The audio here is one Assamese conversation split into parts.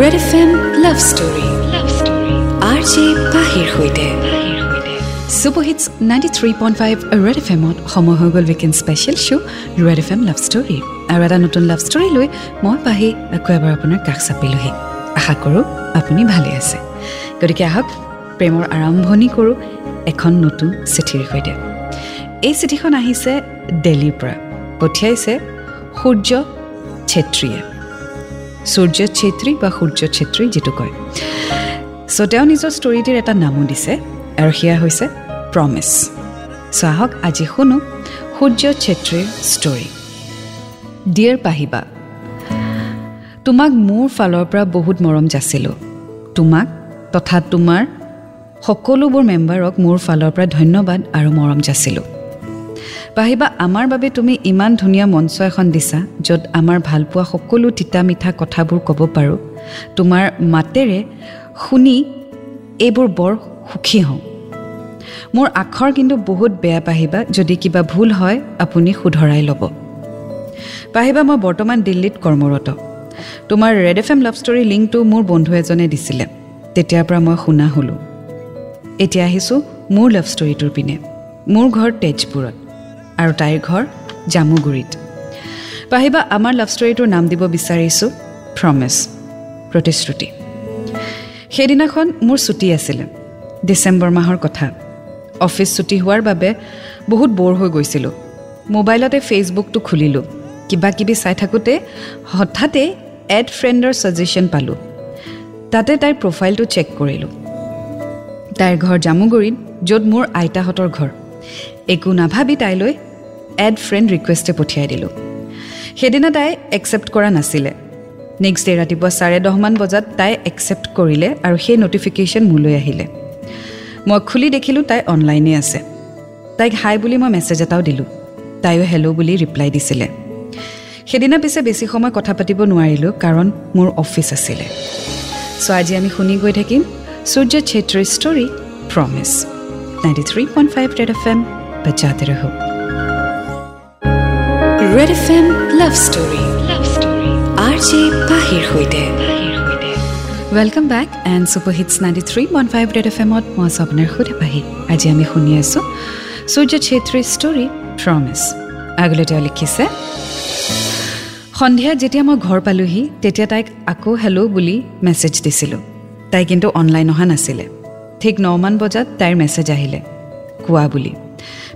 Red F M love story R J পাহিৰ সৈতে super hits ninety three point five red F এমত সময় হৈ গ'ল weekend special show' red F M love story আৰু এটা নতুন লাভ ষ্টৰী লৈ মই পাহি আকৌ এবাৰ আপোনাৰ কাষ চাপিলোহি। আশা কৰোঁ আপুনি ভালে আছে। গতিকে আহক প্ৰেমৰ আৰম্ভণি কৰোঁ এখন নতুন চিঠিৰ সৈতে। এই চিঠিখন আহিছে দেল্লীৰ পৰা। পঠিয়াইছে সূৰ্য ছেত্ৰীয়ে। সূৰ্য ছেত্ৰী বা সূৰ্য ছেত্ৰী যিটো কয়। চ' তেওঁ নিজৰ ষ্টৰিটিৰ এটা নামো দিছে আৰু সেয়া হৈছে প্ৰমিছ চ' আহক আজি শুনো সূৰ্য ছেত্ৰীৰ ষ্টৰি ডিয়েৰ পাহিবা তোমাক মোৰ ফালৰ পৰা বহুত মৰম যাচিলোঁ। তোমাক তথা তোমাৰ সকলোবোৰ মেম্বাৰক মোৰ ফালৰ পৰা ধন্যবাদ আৰু মৰম যাচিলোঁ। পাহিবা আমাৰ বাবে তুমি ইমান ধুনীয়া মঞ্চ এখন দিছা য'ত আমাৰ ভালপোৱা সকলো তিতা মিঠা কথাবোৰ ক'ব পাৰোঁ। তোমাৰ মাতেৰে শুনি এইবোৰ বৰ সুখী হওঁ। মোৰ আখৰ কিন্তু বহুত বেয়া পাহিবা যদি কিবা ভুল হয় আপুনি শুধৰাই ল'ব। পাহিবা মই বৰ্তমান দিল্লীত কৰ্মৰত। তোমাৰ red F M love story লিংকটো মোৰ বন্ধু এজনে দিছিলে। তেতিয়াৰ পৰা মই শুনা হ'লোঁ। এতিয়া আহিছোঁ মোৰ লাভ ষ্টৰীটোৰ পিনে। মোৰ ঘৰ তেজপুৰত। আৰু তাইৰ ঘৰ জামুগুৰিত। পাহিবা আমাৰ লাভ ষ্টৰীটোৰ নাম দিব বিচাৰিছোঁ প্ৰমিছ প্ৰতিশ্ৰুতি। সেইদিনাখন মোৰ ছুটী আছিলে ডিচেম্বৰ মাহৰ কথা। অফিচ ছুটী হোৱাৰ বাবে বহুত ব'ৰ হৈ গৈছিলোঁ। মোবাইলতে ফেচবুকটো খুলিলোঁ। কিবা কিবি চাই থাকোঁতে হঠাতে এড ফ্ৰেণ্ডৰ ছাজেশ্যন পালোঁ। তাতে তাইৰ প্ৰফাইলটো চেক কৰিলোঁ। তাইৰ ঘৰ জামুগুৰিত য'ত মোৰ আইতাহঁতৰ ঘৰ। একো নাভাবি তাইলৈ এড ফ্ৰেণ্ড ৰিকুৱেষ্টে পঠিয়াই দিলোঁ। সেইদিনা তাই একচেপ্ট কৰা নাছিলে। নেক্সট ডে ৰাতিপুৱা চাৰে দহমান বজাত তাই একচেপ্ট কৰিলে আৰু সেই নটিফিকেশ্যন মোলৈ আহিলে। মই খুলি দেখিলোঁ তাই অনলাইনে আছে। তাইক হাই বুলি মই মেছেজ এটাও দিলোঁ। তাইও হেল্ল' বুলি ৰিপ্লাই দিছিলে। সেইদিনা পিছে বেছি সময় কথা পাতিব নোৱাৰিলোঁ কাৰণ মোৰ অফিচ আছিলে। চ' আজি আমি শুনি গৈ থাকিম Surya ছেত্ৰীৰ story promise ninety three point five red F M বজাতে ৰহো red F M love story love story R J পাহিৰ সৈতে welcome back and super hits ninety three point five red F এমত মই আছোঁ আপোনাৰ সৈতে পাহি আজি আমি শুনি আছোঁ সূৰ্য ছেত্ৰীৰ ষ্টৰী প্ৰমিছ আগলৈ তেওঁ লিখিছে সন্ধিয়া যেতিয়া মই ঘৰ পালোহি তেতিয়া তাইক আকৌ হেল্ল' বুলি মেছেজ দিছিলোঁ। তাই কিন্তু অনলাইন অহা নাছিলে। ঠিক নমান বজাত তাইৰ মেছেজ আহিলে। কোৱা বুলি।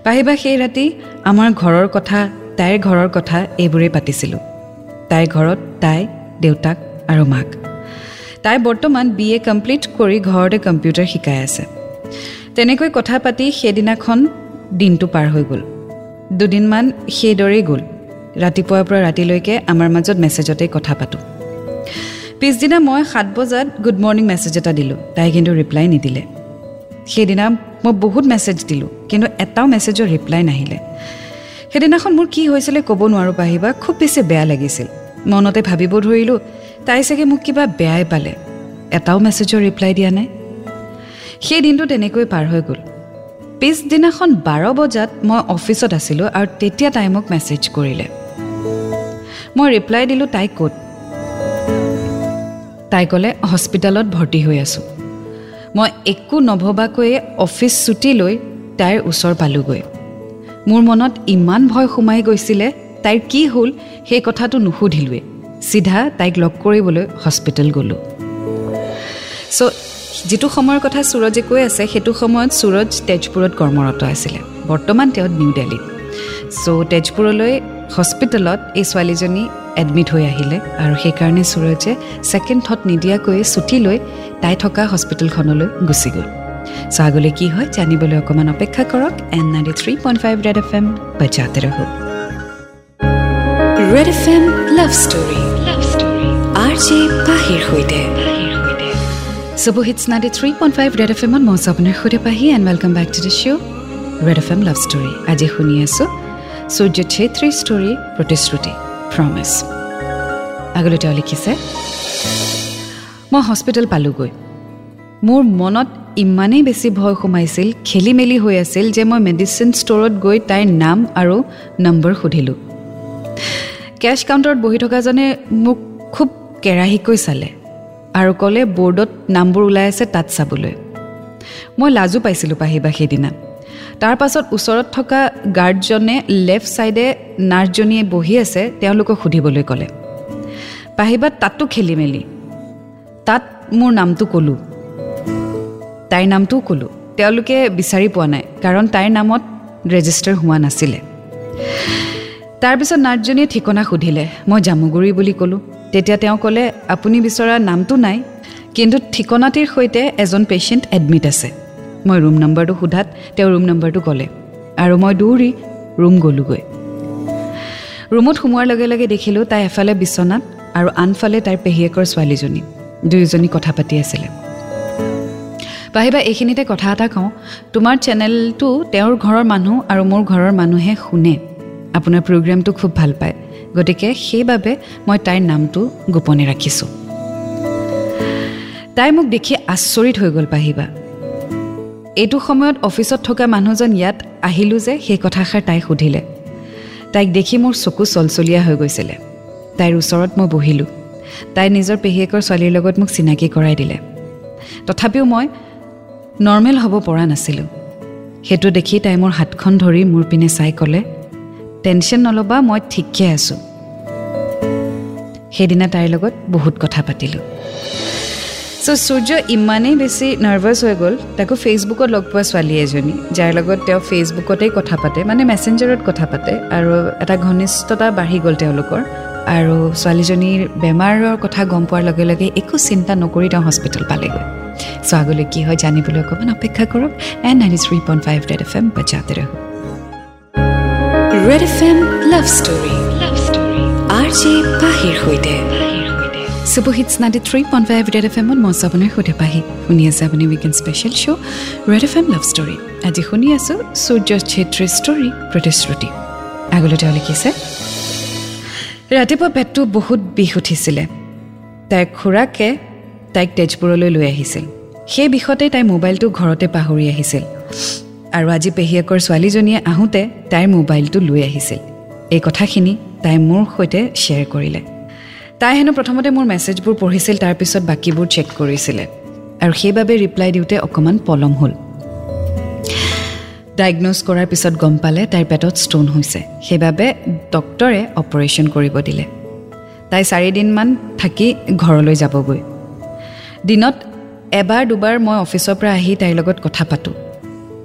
পাহিবা সেই ৰাতি আমাৰ ঘৰৰ কথা তাইৰ ঘৰৰ কথা এইবোৰেই পাতিছিলোঁ। তাইৰ ঘৰত তাই দেউতাক আৰু মাক। তাই বৰ্তমান বি এ কমপ্লিট কৰি ঘৰতে কম্পিউটাৰ শিকাই আছে। তেনেকৈ কথা পাতি সেইদিনাখন দিনটো পাৰ হৈ গ'ল। দুদিনমান সেইদৰেই গ'ল। ৰাতিপুৱাৰ পৰা ৰাতিলৈকে আমাৰ মাজত মেছেজতেই কথা পাতোঁ। পিছদিনা মই সাত বজাত গুড মৰ্ণিং মেছেজ এটা দিলোঁ। তাই কিন্তু ৰিপ্লাই নিদিলে। সেইদিনা মই বহুত মেছেজ দিলোঁ কিন্তু এটাও মেছেজৰ ৰিপ্লাই নাহিলে। সেইদিনাখন মোৰ কি হৈছিলে ক'ব নোৱাৰোঁ পাহিবা খুব বেছি বেয়া লাগিছিল। মনতে ভাবিব ধৰিলোঁ তাই চাগে মোক কিবা বেয়াই পালে। এটাও মেছেজৰ ৰিপ্লাই দিয়া নাই। সেই দিনটো তেনেকৈ পাৰ হৈ গ'ল। পিছদিনাখন বাৰ বজাত মই অফিচত আছিলোঁ আৰু তেতিয়া তাই মোক মেছেজ কৰিলে। মই ৰিপ্লাই দিলোঁ তাই ক'ত? তাই ক'লে হস্পিটেলত ভৰ্তি হৈ আছোঁ। মই একো নভবাকৈয়ে অফিচ ছুটি লৈ তাইৰ ওচৰ পালোঁগৈ। মোৰ মনত ইমান ভয় সোমাই গৈছিলে তাইৰ কি হ'ল সেই কথাটো নুসুধিলোৱে। চিধা তাইক লগ কৰিবলৈ হস্পিটেল গ'লোঁ। চ' যিটো সময়ৰ কথা সুৰজে কৈ আছে সেইটো সময়ত সুৰজ তেজপুৰত কৰ্মৰত আছিলে। বৰ্তমান তেওঁ নিউ দিল্লীত চ' তেজপুৰলৈ হস্পিটেলত এই ছোৱালীজনী এডমিট হৈ আহিলে আৰু সেইকাৰণে সুৰজে ছেকেণ্ড থট নিদিয়াকৈয়ে ছুটি লৈ তাই থকা হস্পিটেলখনলৈ গুচি গ'ল। চ' আগলৈ কি হয় জানিবলৈ অকণমান অপেক্ষা কৰক and ninety three point five red F M বজাতে ৰহো red F M love story love story R J পাহিৰ সৈতে। Super hits ninety three point five red F এমত মই আপোনাৰ সৈতে Pahi and welcome back to the show' red F M love story আজি শুনি আছোঁ সূৰ্য ছেত্ৰীৰ ষ্টৰী প্ৰতিশ্ৰুতি প্ৰমিছ আগলৈ তেওঁ লিখিছে মই হস্পিটেল পালোঁগৈ। মোৰ মনত ইমানেই বেছি ভয় সোমাইছিল খেলি মেলি হৈ আছিল যে মই মেডিচিন ষ্ট'ৰত গৈ তাইৰ নাম আৰু নম্বৰ সুধিলোঁ। কেছ কাউণ্টাৰত বহি থকাজনে মোক খুব কেৰাহীকৈ চালে আৰু ক'লে বৰ্ডত নামবোৰ ওলাই আছে তাত চাবলৈ। মই লাজো পাইছিলোঁ পাহিবা সেইদিনা। তাৰ পাছত ওচৰত থকা গাৰ্ডজনে লেফ্ট ছাইডে নাৰ্ছজনীয়ে বহি আছে তেওঁলোকক সুধিবলৈ ক'লে। পাহিবা তাতো খেলি মেলি তাত মোৰ নামটো ক'লোঁ। তাইৰ নামটোও ক'লোঁ। তেওঁলোকে বিচাৰি পোৱা নাই কাৰণ তাইৰ নামত ৰেজিষ্টাৰ হোৱা নাছিলে। তাৰপিছত নাৰ্ছজনীয়ে ঠিকনা সুধিলে মই জামুগুৰি বুলি ক'লোঁ। তেতিয়া তেওঁ ক'লে আপুনি বিচৰা নামটো নাই কিন্তু ঠিকনাটিৰ সৈতে এজন পেচেণ্ট এডমিট আছে। মই ৰুম নম্বৰটো সোধাত তেওঁ ৰুম নম্বৰটো ক'লে আৰু মই দৌৰি ৰুম গ'লোগৈ। ৰুমত সোমোৱাৰ লগে লগে দেখিলোঁ তাই এফালে বিচনাত আৰু আনফালে তাইৰ পেহীয়েকৰ ছোৱালীজনী। দুয়োজনী কথা পাতি আছিলে। পাহিবা এইখিনিতে কথা এটা কওঁ। তোমাৰ চেনেলটো তেওঁৰ ঘৰৰ মানুহ আৰু মোৰ ঘৰৰ মানুহে শুনে। আপোনাৰ প্ৰগ্ৰেমটো খুব ভাল পায়। গতিকে সেইবাবে মই তাইৰ নামটো গোপনে ৰাখিছোঁ। তাই মোক দেখি আচৰিত হৈ গ'ল পাহিবা এইটো সময়ত অফিচত থকা মানুহজন ইয়াত আহিলোঁ যে সেই কথাষাৰ তাই সুধিলে। তাইক দেখি মোৰ চকু চলচলীয়া হৈ গৈছিলে। তাইৰ ওচৰত মই বহিলোঁ। তাই নিজৰ পেহীয়েকৰ ছোৱালীৰ লগত মোক চিনাকি কৰাই দিলে। তথাপিও মই নৰ্মেল হ'ব পৰা নাছিলোঁ। সেইটো দেখি তাই মোৰ হাতখন ধৰি মোৰ পিনে চাই ক'লে টেনশ্যন নল'বা মই ঠিককৈ আছোঁ। সেইদিনা তাইৰ লগত বহুত কথা পাতিলোঁ। চ' সূৰ্য ইমানেই বেছি নাৰ্ভাছ হৈ গ'ল তাকো ফেচবুকত লগ পোৱা ছোৱালী এজনী যাৰ লগত তেওঁ ফেচবুকতেই কথা পাতে মানে মেছেঞ্জাৰত কথা পাতে আৰু এটা ঘনিষ্ঠতা বাঢ়ি গ'ল তেওঁলোকৰ আৰু ছোৱালীজনীৰ বেমাৰৰ কথা গম পোৱাৰ লগে লগে একো চিন্তা নকৰি তেওঁ হস্পিটেল পালেগৈ। চ' আগলৈ কি হয় জানিবলৈ অকণমান অপেক্ষা কৰক। And ninety three point five red F M বজাতে ৰহ। Red F M love story love story R J পাহিৰ সৈতে। Super hits ninety three point five red F এমত মই আপোনাৰ সৈতে পাহি। শুনি আছে আপুনি weekend special show' red F M love story আজি শুনি আছোঁ সূৰ্য ছেত্ৰীৰ ষ্টৰী প্ৰতিশ্ৰুতি। আগলৈ তেওঁ লিখিছে ৰাতিপুৱা পেটটো বহুত বিষ উঠিছিলে। তাইৰ খুৰাকে তাইক তেজপুৰলৈ লৈ আহিছিল। সেই বিষতে তাই মোবাইলটো ঘৰতে পাহৰি আহিছিল। আৰু আজি পেহীয়েকৰ ছোৱালীজনীয়ে আহোঁতে তাইৰ মোবাইলটো লৈ আহিছিল। এই কথাখিনি তাই মোৰ সৈতে শ্বেয়াৰ কৰিলে। তাই হেনো প্ৰথমতে মোৰ মেছেজবোৰ পঢ়িছিল তাৰপিছত বাকীবোৰ চেক কৰিছিলে। আৰু সেইবাবে ৰিপ্লাই দিওঁতে অকণমান পলম হ'ল। ডায়েগন'জ কৰাৰ পিছত গম পালে তাইৰ পেটত ষ্ট'ন হৈছে। সেইবাবে ডক্টৰে অপাৰেশ্যন কৰিব দিলে। তাই চাৰিদিনমান থাকি ঘৰলৈ যাবগৈ। দিনত এবাৰ দুবাৰ মই অফিচৰ পৰা আহি তাইৰ লগত কথা পাতোঁ।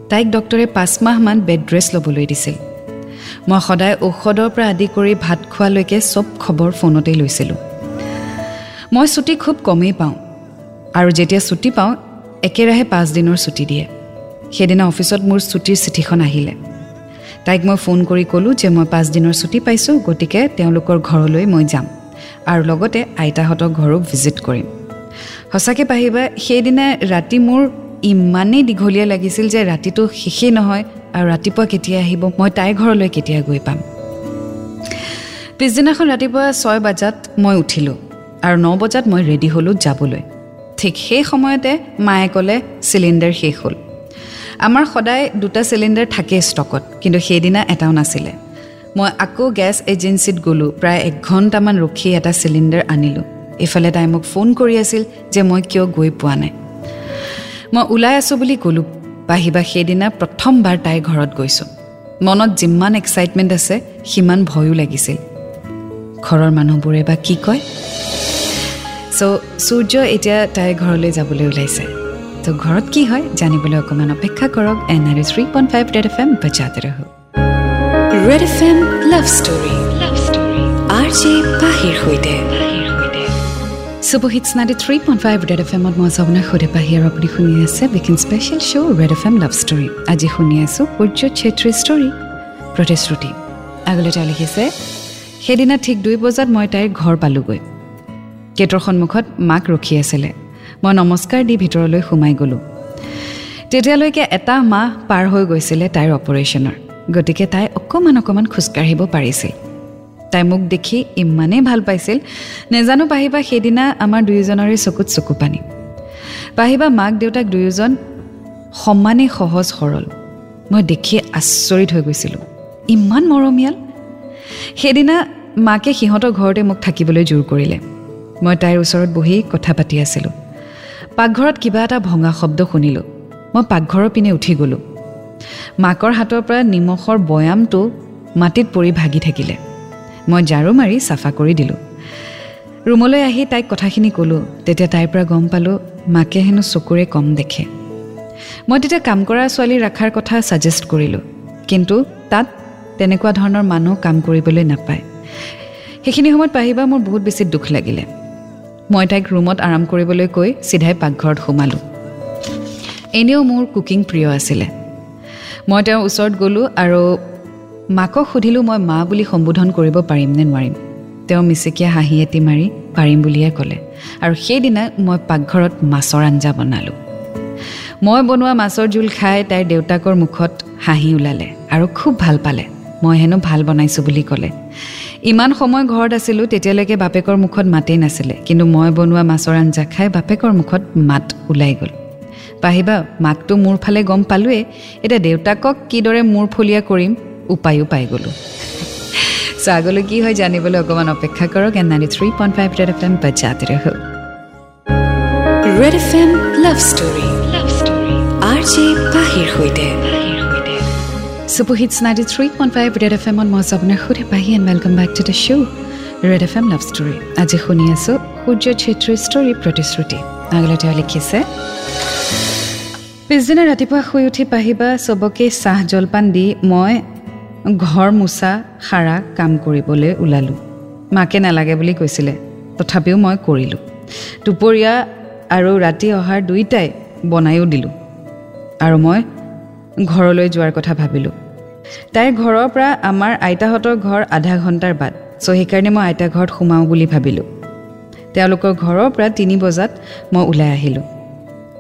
তাইক ডক্টৰে পাঁচ মাহমান বেড ৰেষ্ট ল'বলৈ দিছিল। মই সদায় ঔষধৰ পৰা আদি কৰি ভাত খোৱালৈকে চব খবৰ ফোনতেই লৈছিলোঁ। মই ছুটি খুব কমেই পাওঁ আৰু যেতিয়া ছুটি পাওঁ একেৰাহে পাঁচদিনৰ ছুটি দিয়ে। সেইদিনা অফিচত মোৰ ছুটীৰ চিঠিখন আহিলে। তাইক মই ফোন কৰি ক'লোঁ যে মই পাঁচদিনৰ ছুটি পাইছোঁ গতিকে তেওঁলোকৰ ঘৰলৈ মই যাম আৰু লগতে আইতাহঁতৰ ঘৰো ভিজিট কৰিম। সঁচাকৈ পাহিবা সেইদিনা ৰাতি মোৰ ইমানেই দীঘলীয়া লাগিছিল যে ৰাতিটো শেষেই নহয় আৰু ৰাতিপুৱা কেতিয়া আহিব মই তাইৰ ঘৰলৈ কেতিয়া গৈ পাম। পিছদিনাখন ৰাতিপুৱা ছয় বজাত মই উঠিলোঁ আৰু ন বজাত মই ৰেডি হ'লোঁ যাবলৈ। ঠিক সেই সময়তে মায়ে ক'লে চিলিণ্ডাৰ শেষ হ'ল। আমাৰ সদায় দুটা চিলিণ্ডাৰ থাকে ষ্টকত কিন্তু সেইদিনা এটাও নাছিলে। মই আকৌ গেছ এজেঞ্চিত গ'লোঁ প্ৰায় এক ঘণ্টামান ৰখি এটা চিলিণ্ডাৰ আনিলোঁ। এইফালে তাই মোক ফোন কৰি আছিল যে মই কিয় গৈ পোৱা নাই। মই ওলাই আছোঁ বুলি ক'লোঁ। পাহিবা সেইদিনা প্ৰথমবাৰ তাইৰ ঘৰত গৈছোঁ। মনত যিমান এক্সাইটমেণ্ট আছে সিমান ভয়ো লাগিছিল। ঘৰৰ মানুহবোৰে বা কি কয়? চ' সূৰ্য এতিয়া তাইৰ ঘৰলৈ যাবলৈ ওলাইছে। ত' ঘৰত কি হয় জানিবলৈ অকণমান অপেক্ষা কৰক। And R three point five red F M বজাতে ৰহ। Red F M love story love story R J পাহিৰ সৈতে। Super hits ninety three point five red F এমত মই আপোনাৰ সৈতে পাহি আৰু আপুনি শুনি আছে বিকিন special show' red F M love story আজি শুনি আছোঁ সূৰ্য ছেত্ৰী ষ্টৰী প্ৰতিশ্ৰুতি আগলৈ তেওঁ লিখিছে সেইদিনা ঠিক দুই বজাত মই তাইৰ ঘৰ পালোঁগৈ গেটৰ সন্মুখত মাক ৰখি আছিলে মই নমস্কাৰ দি ভিতৰলৈ সোমাই গ'লোঁ তেতিয়ালৈকে এটা মাহ পাৰ হৈ গৈছিলে তাইৰ অপাৰেশ্যনৰ গতিকে তাই অকণমান অকণমান খোজকাঢ়িব পাৰিছিল তাই মোক দেখি ইমানেই ভাল পাইছিল নেজানো পাহিবা সেইদিনা আমাৰ দুয়োজনৰে চকুত চকু পানী। পাহিবা মাক দেউতাক দুয়োজন সমানেই সহজ সৰল। মই দেখি আচৰিত হৈ গৈছিলোঁ। ইমান মৰমীয়াল। সেইদিনা মাকে সিহঁতৰ ঘৰতে মোক থাকিবলৈ জোৰ কৰিলে। মই তাইৰ ওচৰত বহি কথা পাতি আছিলোঁ। পাকঘৰত কিবা এটা ভঙা শব্দ শুনিলোঁ। মই পাকঘৰৰ পিনে উঠি গ'লোঁ। মাকৰ হাতৰ পৰা নিমখৰ বৈয়ামটো মাটিত পৰি ভাগি থাকিলে। মই ঝাৰু মাৰি চাফা কৰি দিলোঁ। ৰুমলৈ আহি তাইক কথাখিনি ক'লোঁ। তেতিয়া তাইৰ পৰা গম পালোঁ মাকে হেনো চকুৰে কম দেখে। মই তেতিয়া কাম কৰা ছোৱালী ৰখাৰ কথা ছাজেষ্ট কৰিলোঁ। কিন্তু তাত তেনেকুৱা ধৰণৰ মানুহ কাম কৰিবলৈ নাপায়। সেইখিনি সময়ত পাহিবা মোৰ বহুত বেছি দুখ লাগিলে। মই তাইক ৰুমত আৰাম কৰিবলৈ কৈ চিধাই পাকঘৰত সোমালোঁ। এনেও মোৰ কুকিং প্ৰিয় আছিলে। মই তেওঁৰ ওচৰত গ'লোঁ আৰু মাকক সুধিলোঁ মই মা বুলি সম্বোধন কৰিব পাৰিম নে নোৱাৰিম? তেওঁ মিচিকীয়া হাঁহি এটি মাৰি পাৰিম বুলিয়ে ক'লে। আৰু সেইদিনা মই পাকঘৰত মাছৰ আঞ্জা বনালোঁ। মই বনোৱা মাছৰ জোল খাই তাইৰ দেউতাকৰ মুখত হাঁহি ওলালে আৰু খুব ভাল পালে। মই হেনো ভাল বনাইছোঁ বুলি ক'লে। ইমান সময় ঘৰত আছিলোঁ তেতিয়ালৈকে বাপেকৰ মুখত মাতেই নাছিলে। কিন্তু মই বনোৱা মাছৰ আঞ্জা খাই বাপেকৰ মুখত মাত ওলাই গ'ল। পাহিবা মাকটো মোৰ ফালে গম পালোৱেই এতিয়া দেউতাকক কিদৰে মূৰ ফলীয়া কৰিম? উপায়ো পাই গ'লোঁ। চ' আগলৈ কি হয় জানিবলৈ অকণমান অপেক্ষা কৰক and ninety three point five red F M বজাতে ৰহ red F M love story love story R J পাহিৰ সৈতে। Super hits ninety three point five red F এমত মই আপোনাৰ সুধে Pahi and welcome back to the show' red F M love story আজি শুনি আছোঁ সূৰ্য ছেত্ৰীৰ ষ্টৰী প্ৰতিশ্ৰুতি। আগলৈ তেওঁ লিখিছে পিছদিনা ৰাতিপুৱা শুই উঠি পাহিবা চবকে চাহ জলপান দি মই ঘৰ মোচা সাৰা কাম কৰিবলৈ ওলালোঁ। মাকে নালাগে বুলি কৈছিলে। তথাপিও মই কৰিলোঁ। দুপৰীয়া আৰু ৰাতি অহাৰ দুইটাই বনায়ো দিলোঁ। আৰু মই ঘৰলৈ যোৱাৰ কথা ভাবিলোঁ। তাইৰ ঘৰৰ পৰা আমাৰ আইতাহঁতৰ ঘৰ আধা ঘণ্টাৰ বাট। চ' সেইকাৰণে মই আইতা ঘৰত সোমাওঁ বুলি ভাবিলোঁ। তেওঁলোকৰ ঘৰৰ পৰা তিনি বজাত মই ওলাই আহিলোঁ।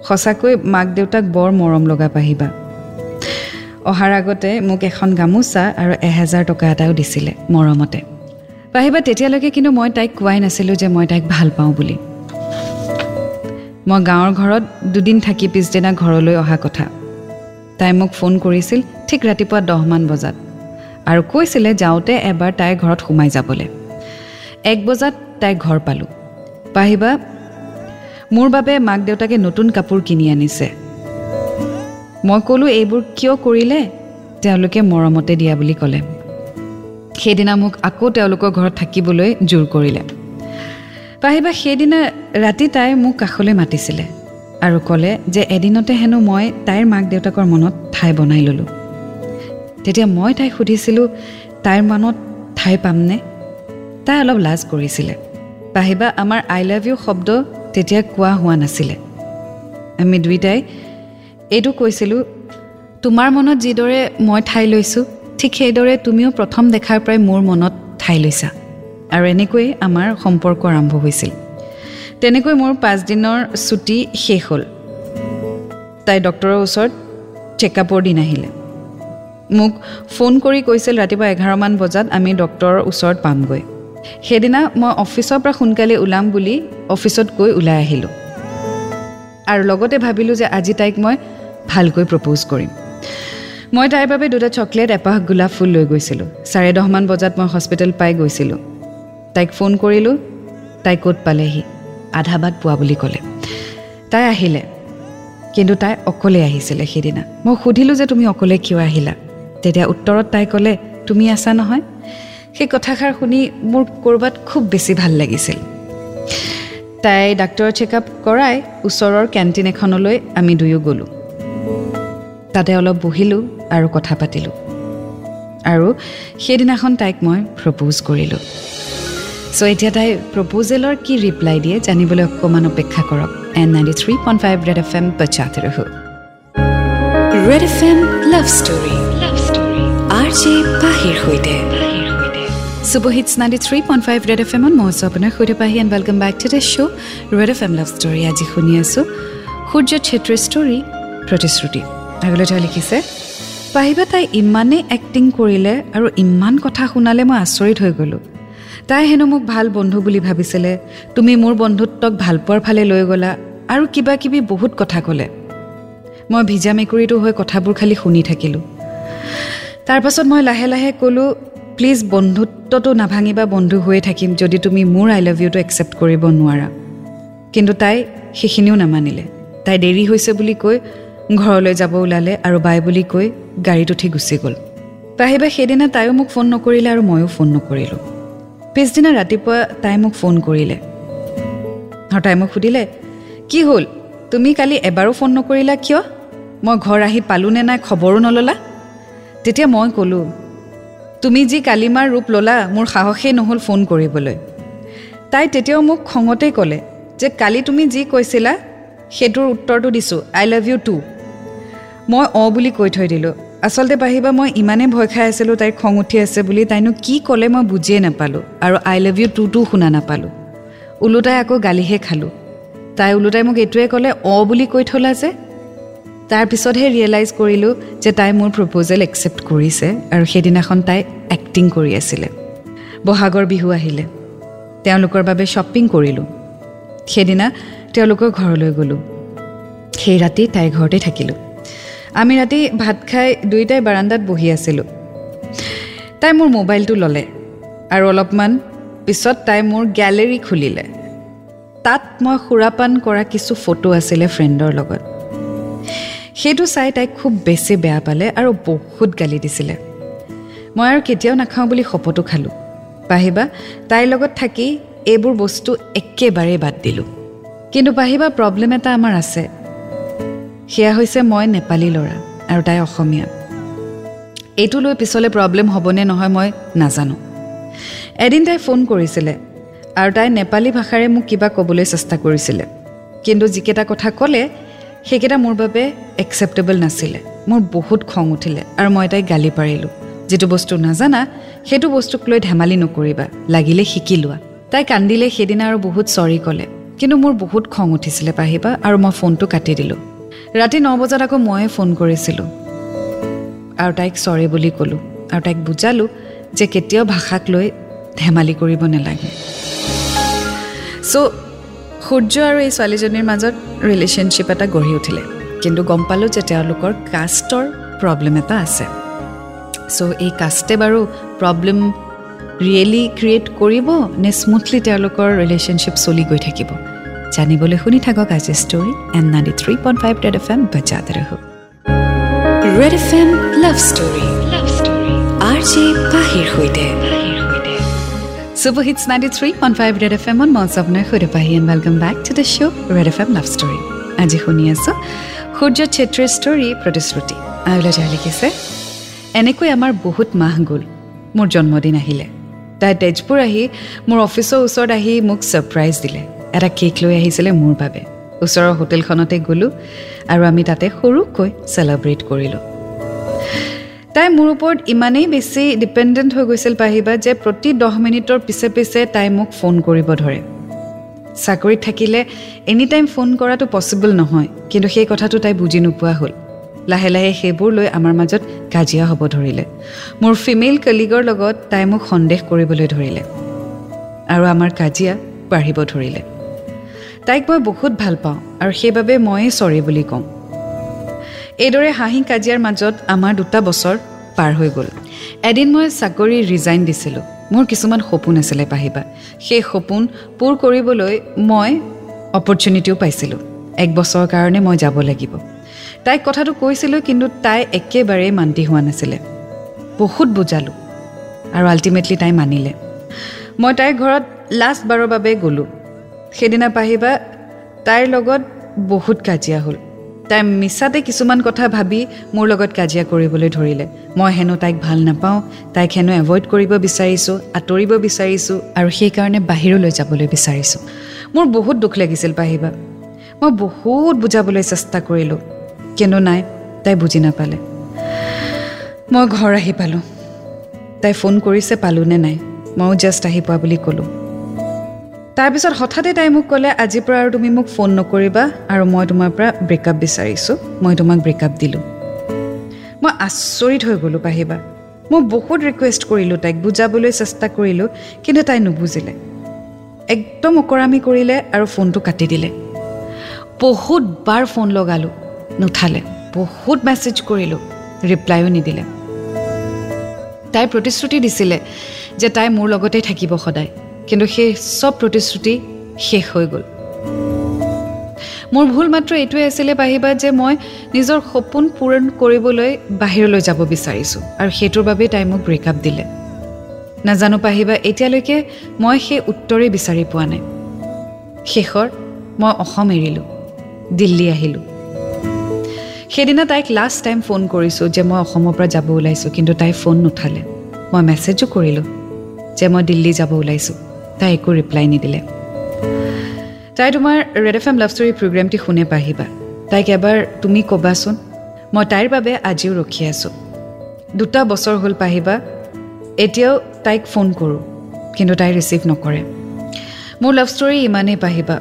সঁচাকৈ মাক দেউতাক বৰ মৰম লগা পাহিবা। অহাৰ আগতে মোক এখন গামোচা আৰু এহেজাৰ টকা এটাও দিছিলে মৰমতে। পাহিবা তেতিয়ালৈকে কিন্তু মই তাইক কোৱাই নাছিলোঁ যে মই তাইক ভাল পাওঁ বুলি। মই গাঁৱৰ ঘৰত দুদিন থাকি পিছদিনা ঘৰলৈ অহা কথা। তাই মোক ফোন কৰিছিল ঠিক ৰাতিপুৱা দহমান বজাত আৰু কৈছিলে যাওঁতে এবাৰ তাইৰ ঘৰত সোমাই যাবলৈ। এক বজাত তাইৰ ঘৰ পালোঁ। পাহিবা মোৰ বাবে মাক দেউতাকে নতুন কাপোৰ কিনি আনিছে। মই ক'লোঁ এইবোৰ কিয় কৰিলে? তেওঁলোকে মৰমতে দিয়া বুলি ক'লে। সেইদিনা মোক আকৌ তেওঁলোকৰ ঘৰত থাকিবলৈ জোৰ কৰিলে। পাহিবা সেইদিনা ৰাতি তাই মোক কাষলৈ মাতিছিলে আৰু ক'লে যে এদিনতে হেনো মই তাইৰ মাক দেউতাকৰ মনত ঠাই বনাই ল'লোঁ। তেতিয়া মই তাইক সুধিছিলোঁ তাইৰ মনত ঠাই পামনে? তাই অলপ লাজ কৰিছিলে। পাহিবা আমাৰ আই লাভ ইউ শব্দ তেতিয়া কোৱা হোৱা নাছিলে। আমি দুয়োটাই এইটো কৈছিলোঁ তোমাৰ মনত যিদৰে মই ঠাই লৈছোঁ ঠিক সেইদৰে তুমিও প্ৰথম দেখাৰ পৰাই মোৰ মনত ঠাই লৈছা। আৰু এনেকৈয়ে আমাৰ সম্পৰ্ক আৰম্ভ হৈছিল। তেনেকৈ মোৰ পাঁচদিনৰ ছুটী শেষ হ'ল। তাই ডক্টৰৰ ওচৰত চেকআপৰ দিন আহিলে। মোক ফোন কৰি কৈছিল ৰাতিপুৱা এঘাৰমান বজাত আমি ডক্টৰৰ ওচৰত পামগৈ। সেইদিনা মই অফিচৰ পৰা সোনকালে ওলাম বুলি অফিচত গৈ ওলাই আহিলোঁ। আৰু লগতে ভাবিলোঁ যে আজি তাইক মই ভালকৈ প্ৰপ'জ কৰিম। মই তাইৰ বাবে দুটা চকলেট এপাহ গোলাপ ফুল লৈ গৈছিলোঁ। চাৰে দহমান বজাত মই হস্পিটেল পাই গৈছিলোঁ। তাইক ফোন কৰিলোঁ তাই ক'ত পালেহি? আধা বাট পোৱা বুলি ক'লে। তাই আহিলে। কিন্তু তাই অকলে আহিছিলে সেইদিনা। মই সুধিলোঁ যে তুমি অকলে কিয় আহিলা? তেতিয়া উত্তৰত তাই ক'লে তুমি আছা নহয়? সেই কথাষাৰ শুনি মোৰ ক'ৰবাত খুব বেছি ভাল লাগিছিল। তাই ডাক্তৰৰ চেকআপ কৰাই ওচৰৰ কেণ্টিন এখনলৈ আমি দুয়ো গ'লোঁ। তাতে অলপ বহিলোঁ আৰু কথা পাতিলোঁ। আৰু সেইদিনাখন তাইক মই প্ৰপ'জ কৰিলোঁ। চ' এতিয়া তাই প্ৰপ'জেলৰ কি ৰিপ্লাই দিয়ে জানিবলৈ অকণমান অপেক্ষা কৰক। And ninety three point five red F M পচাতে ৰহো red F M love story R J পাহিৰ সৈতে। Super hits ninety three point five red F এমত মই আছোঁ আপোনাৰ সৈতে Pahi and welcome back to the show' red F M love story আজি শুনি আছোঁ সূৰ্য ছেত্ৰীৰ ষ্টৰী প্ৰতিশ্ৰুতি আগলৈ তেওঁ লিখিছে পাহিবা তাই ইমানেই এক্টিং কৰিলে আৰু ইমান কথা শুনালে মই আচৰিত হৈ গ'লোঁ তাই হেনো মোক ভাল বন্ধু বুলি ভাবিছিলে তুমি মোৰ বন্ধুত্বক ভালপোৱাৰ ফালে লৈ গ'লা আৰু কিবা কিবি বহুত কথা ক'লে মই ভিজা মেকুৰীটো হৈ কথাবোৰ খালি শুনি থাকিলোঁ তাৰপাছত মই লাহে লাহে ক'লোঁ প্লিজ বন্ধুত্বটো নাভাঙিবা বন্ধু হৈয়ে থাকিম যদি তুমি মোৰ আই লাভ ইউটো একচেপ্ট কৰিব নোৱাৰা। কিন্তু তাই সেইখিনিও নামানিলে। তাই দেৰি হৈছে বুলি কৈ ঘৰলৈ যাব ওলালে আৰু বাই বুলি কৈ গাড়ীত উঠি গুচি গ'ল। পাহিবা সেইদিনা তাইও মোক ফোন নকৰিলে আৰু ময়ো ফোন নকৰিলোঁ। পিছদিনা ৰাতিপুৱা তাই মোক ফোন কৰিলে। আৰু তাই মোক সুধিলে কি হ'ল? তুমি কালি এবাৰো ফোন নকৰিলা কিয়? মই ঘৰ আহি পালোঁ নে নাই? খবৰো নল'লা? তেতিয়া মই ক'লোঁ তুমি যি কালিমাৰ ৰূপ ল'লা মোৰ সাহসেই নহ'ল ফোন কৰিবলৈ। তাই তেতিয়াও মোক খঙতেই ক'লে যে কালি তুমি যি কৈছিলা সেইটোৰ উত্তৰটো দিছোঁ আই লাভ ইউ টু মই অঁ বুলি কৈ থৈ দিলোঁ। আচলতে পাহিবা মই ইমানেই ভয় খাই আছিলোঁ তাইৰ খং উঠি আছে বুলি তাইনো কি ক'লে মই বুজিয়ে নাপালোঁ আৰু আই লাভ ইউ টুটো শুনা নাপালোঁ। ওলোটাই আকৌ গালিহে খালোঁ। তাই ওলোটাই মোক এইটোৱে ক'লে অঁ বুলি কৈ থ'লা যে তাৰপিছতহে ৰিয়েলাইজ কৰিলোঁ যে তাই মোৰ প্ৰপ'জেল একচেপ্ট কৰিছে আৰু সেইদিনাখন তাই এক্টিং কৰি আছিলে। বহাগৰ বিহু আহিলে। তেওঁলোকৰ বাবে শ্বপিং কৰিলোঁ। সেইদিনা তেওঁলোকৰ ঘৰলৈ গ'লোঁ। সেই ৰাতি তাইৰ ঘৰতে থাকিলোঁ। আমি ৰাতি ভাত খাই দুয়োটাই বাৰাণ্ডাত বহি আছিলোঁ। তাই মোৰ মোবাইলটো ল'লে আৰু অলপমান পিছত তাই মোৰ গেলেৰী খুলিলে। তাত মই সুৰাপান কৰা কিছু ফটো আছিলে ফ্ৰেণ্ডৰ লগত। সেইটো চাই তাইক খুব বেছি বেয়া পালে আৰু বহুত গালি দিছিলে। মই আৰু কেতিয়াও নাখাওঁ বুলি শপতো খালোঁ। পাহিবা তাইৰ লগত থাকি এইবোৰ বস্তু একেবাৰেই বাদ দিলোঁ। কিন্তু পাহিবা প্ৰব্লেম এটা আমাৰ আছে। সেয়া হৈছে মই নেপালী ল'ৰা আৰু তাই অসমীয়া। এইটো লৈ পিছলৈ প্ৰব্লেম হ'বনে নহয় মই নাজানো। এদিন তাই ফোন কৰিছিলে আৰু তাই নেপালী ভাষাৰে মোক কিবা ক'বলৈ চেষ্টা কৰিছিলে। কিন্তু যিকেইটা কথা ক'লে সেইকেইটা মোৰ বাবে একচেপ্টেবল নাছিলে। মোৰ বহুত খং উঠিলে আৰু মই তাইক গালি পাৰিলোঁ। যিটো বস্তু নাজানা সেইটো বস্তুক লৈ ধেমালি নকৰিবা লাগিলে শিকি লোৱা। তাই কান্দিলে সেইদিনা আৰু বহুত চৰি ক'লে। কিন্তু মোৰ বহুত খং উঠিছিলে পাহিবা আৰু মই ফোনটো কাটি দিলোঁ। ৰাতি ন বজাত আকৌ ময়ে ফোন কৰিছিলোঁ। আৰু তাইক চৰি বুলি ক'লোঁ। আৰু তাইক বুজালোঁ যে কেতিয়াও ভাষাক লৈ ধেমালি কৰিব নালাগে। চ' সূৰ্য আৰু এই ছোৱালীজনীৰ মাজত ৰিলেশ্যনশ্বিপ এটা গঢ়ি উঠিলে। কিন্তু গম পালোঁ যে তেওঁলোকৰ কাষ্টৰ প্ৰব্লেম এটা আছে। চ' এই কাষ্টে বাৰু প্ৰব্লেম ৰিয়েলি ক্ৰিয়েট কৰিব নে স্মুথলি তেওঁলোকৰ ৰিলেশ্যনশ্বিপ চলি গৈ থাকিব? জানিবলৈ শুনি থাকক আজি story and ninety three point five red F M বজাতে ৰহো। Red F M love story love story R J পাহিৰ সৈতে। Super hits ninety three point five red F এমত মই আপোনাৰ সৈতে Pahi and welcome back to the show' red F M love story আজি শুনি আছোঁ সূৰ্য ছেত্ৰীৰ ষ্টৰী প্ৰতিশ্ৰুতি আইলৈ যাই লিখিছে এনেকৈ আমাৰ বহুত মাহ গ'ল মোৰ জন্মদিন আহিলে তাই তেজপুৰ আহি মোৰ অফিচৰ ওচৰত আহি মোক ছাৰপ্ৰাইজ দিলে এটা কেক লৈ আহিছিলে মোৰ বাবে ওচৰৰ হোটেলখনতে গ'লোঁ আৰু আমি তাতে সৰুকৈ চেলিব্ৰেট কৰিলোঁ তাই মোৰ ওপৰত ইমানেই বেছি ডিপেণ্ডেণ্ট হৈ গৈছিল পাহিবা যে প্ৰতি দহ মিনিটৰ পিছে পিছে তাই মোক ফোন কৰিব ধৰে। চাকৰিত থাকিলে এনি টাইম ফোন কৰাটো পচিবল নহয় কিন্তু সেই কথাটো তাই বুজি নোপোৱা হ'ল। লাহে লাহে সেইবোৰ লৈ আমাৰ মাজত কাজিয়া হ'ব ধৰিলে। মোৰ ফিমেল কলিগৰ লগত তাই মোক সন্দেহ কৰিবলৈ ধৰিলে। আৰু আমাৰ কাজিয়া বাঢ়িব ধৰিলে। তাইক মই বহুত ভাল পাওঁ আৰু সেইবাবে ময়েই চৰি বুলি কওঁ এইদৰে হাঁহি কাজিয়াৰ মাজত আমাৰ দুটা বছৰ পাৰ হৈ গ'ল। এদিন মই চাকৰি ৰিজাইন দিছিলোঁ। মোৰ কিছুমান সপোন আছিলে পাহিবা। সেই সপোন পূৰ কৰিবলৈ মই অপৰচুনিটিও পাইছিলোঁ। এক বছৰৰ কাৰণে মই যাব লাগিব। তাইক কথাটো কৈছিলোঁ কিন্তু তাই একেবাৰেই মান্তি হোৱা নাছিলে। বহুত বুজালোঁ আৰু আল্টিমেটলি তাই মানিলে। মই তাইৰ ঘৰত লাষ্ট বাৰৰ বাবে গ'লোঁ। সেইদিনা পাহিবা তাইৰ লগত বহুত কাজিয়া হ'ল। তাই মিছাতে কিছুমান কথা ভাবি মোৰ লগত কাজিয়া কৰিবলৈ ধৰিলে। মই হেনো তাইক ভাল নাপাওঁ তাইক হেনো এভইড কৰিব বিচাৰিছোঁ আঁতৰিব বিচাৰিছোঁ আৰু সেইকাৰণে বাহিৰলৈ যাবলৈ বিচাৰিছোঁ। মোৰ বহুত দুখ লাগিছিল পাহিবা। মই বহুত বুজাবলৈ চেষ্টা কৰিলোঁ কিন্তু নাই তাই বুজি নাপালে। মই ঘৰ আহি পালোঁ। তাই ফোন কৰিছে পালোঁনে নাই ময়ো জাষ্ট আহি পোৱা বুলি ক'লোঁ। তাৰপিছত হঠাতে তাই মোক ক'লে আজিৰ পৰা আৰু তুমি মোক ফোন নকৰিবা আৰু মই তোমাৰ পৰা ব্ৰেকআপ বিচাৰিছোঁ। মই তোমাক ব্ৰেকআপ দিলোঁ। মই আচৰিত হৈ গ'লোঁ পাহিবা মই বহুত ৰিকুৱেষ্ট কৰিলোঁ তাইক বুজাবলৈ চেষ্টা কৰিলোঁ কিন্তু তাই নুবুজিলে। একদম অকৰামী কৰিলে আৰু ফোনটো কাটি দিলে। বহুতবাৰ ফোন লগালোঁ নুঠালে। বহুত মেছেজ কৰিলোঁ ৰিপ্লাইও নিদিলে। তাই প্ৰতিশ্ৰুতি দিছিলে যে তাই মোৰ লগতেই থাকিব সদায়। কিন্তু সেই চব প্ৰতিশ্ৰুতি শেষ হৈ গ'ল। মোৰ ভুল মাত্ৰ এইটোৱে আছিলে পাহিবা যে মই নিজৰ সপোন পূৰণ কৰিবলৈ বাহিৰলৈ যাব বিচাৰিছোঁ আৰু সেইটোৰ বাবেই তাই মোক ব্ৰেকআপ দিলে। নাজানো পাহিবা এতিয়ালৈকে মই সেই উত্তৰেই বিচাৰি পোৱা নাই। শেষৰ মই অসম এৰিলোঁ দিল্লী আহিলোঁ। সেইদিনা তাইক লাষ্ট টাইম ফোন কৰিছোঁ যে মই অসমৰ পৰা যাব ওলাইছোঁ কিন্তু তাই ফোন নুঠালে। মই মেছেজো কৰিলোঁ যে মই দিল্লী যাব ওলাইছোঁ। তাই একো ৰিপ্লাই নিদিলে। তাই তোমাৰ red F M love story প্ৰগ্ৰেমটি শুনে পাহিবা। তাইক এবাৰ তুমি ক'বাচোন। মই তাইৰ বাবে আজিও ৰখি আছোঁ। দুটা বছৰ হ'ল পাহিবা। এতিয়াও তাইক ফোন কৰোঁ কিন্তু তাই ৰিচিভ নকৰে। মোৰ লাভ ষ্টৰী ইমানেই পাহিবা।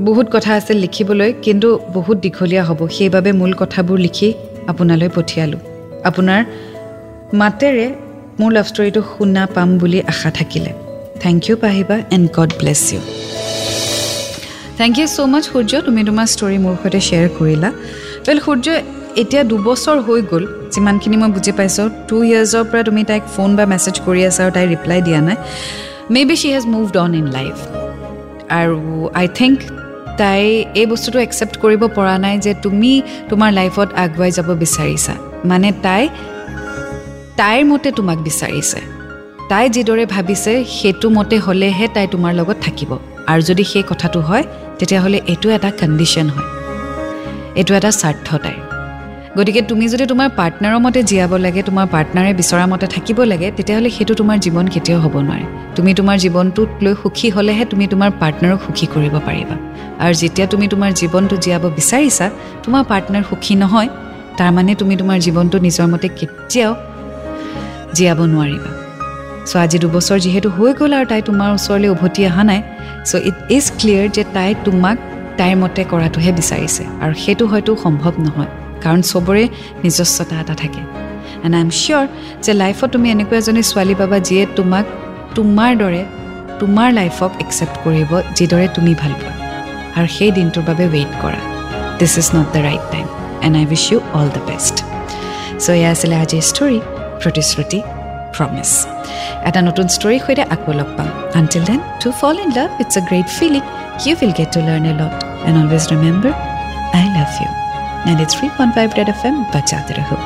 বহুত কথা আছিল লিখিবলৈ কিন্তু বহুত দীঘলীয়া হ'ব। সেইবাবে মূল কথাবোৰ লিখি আপোনালৈ পঠিয়ালোঁ। আপোনাৰ মাতেৰে মোৰ লাভ ষ্টৰীটো শুনা পাম বুলি আশা থাকিলে। থেংক ইউ পাহিবা and God bless you thank you so' much Surya তুমি তোমাৰ ষ্টৰী মোৰ সৈতে শ্বেয়াৰ কৰিলা। ৱেল সূৰ্য এতিয়া দুবছৰ হৈ গ'ল। যিমানখিনি মই বুজি পাইছোঁ টু ইয়াৰ্ছৰ পৰা তুমি তাইক ফোন বা মেছেজ কৰি আছা আৰু তাই ৰিপ্লাই দিয়া নাই। Maybe she has moved on in life আৰু আই থিংক তাই এই বস্তুটো একচেপ্ট কৰিব পৰা নাই যে তুমি তোমাৰ লাইফত আগুৱাই যাব বিচাৰিছা। মানে তাই তাইৰ মতে তোমাক বিচাৰিছে। তাই যিদৰে ভাবিছে সেইটো মতে হ'লেহে তাই তোমাৰ লগত থাকিব। আৰু যদি সেই কথাটো হয় তেতিয়াহ'লে এইটো এটা কণ্ডিশ্যন হয়। এইটো এটা স্বাৰ্থ তাইৰ। গতিকে তুমি যদি তোমাৰ পাৰ্টনাৰৰ মতে জীয়াব লাগে তোমাৰ পাৰ্টনাৰে বিচৰা মতে থাকিব লাগে তেতিয়াহ'লে সেইটো তোমাৰ জীৱন কেতিয়াও হ'ব নোৱাৰে। তুমি তোমাৰ জীৱনটোক লৈ সুখী হ'লেহে তুমি তোমাৰ পাৰ্টনাৰক সুখী কৰিব পাৰিবা। আৰু যেতিয়া তুমি তোমাৰ জীৱনটো জীয়াব বিচাৰিছা তোমাৰ পাৰ্টনাৰ সুখী নহয় তাৰমানে তুমি তোমাৰ জীৱনটো নিজৰ মতে কেতিয়াও জীয়াব নোৱাৰিবা। চ' আজি দুবছৰ যিহেতু হৈ গ'ল আৰু তাই তোমাৰ ওচৰলৈ উভতি অহা নাই চ' ইট ইজ ক্লিয়াৰ যে তাই তোমাক তাইৰ মতে কৰাটোহে বিচাৰিছে আৰু সেইটো হয়তো সম্ভৱ নহয় কাৰণ চবৰে নিজস্বতা এটা থাকে। এণ্ড আই এম চিয়'ৰ যে লাইফত তুমি এনেকুৱা এজনী ছোৱালী পাবা যিয়ে তোমাক তোমাৰ দৰে তোমাৰ লাইফক একচেপ্ট কৰিব যিদৰে তুমি ভাল পোৱা। আৰু সেই দিনটোৰ বাবে ৱেইট কৰা। This is not the right time and I wish you all the best so' এয়া আছিলে আজিৰ ষ্টৰী প্ৰতিশ্ৰুতি। প্ৰমিছ এটা নতুন ষ্টৰীৰ সৈতে আকৌ লগ পাম until then to fall in love it's a great feeling you will get to learn a lot and always remember I love you ninety three point five red F M বাজাতে ৰহো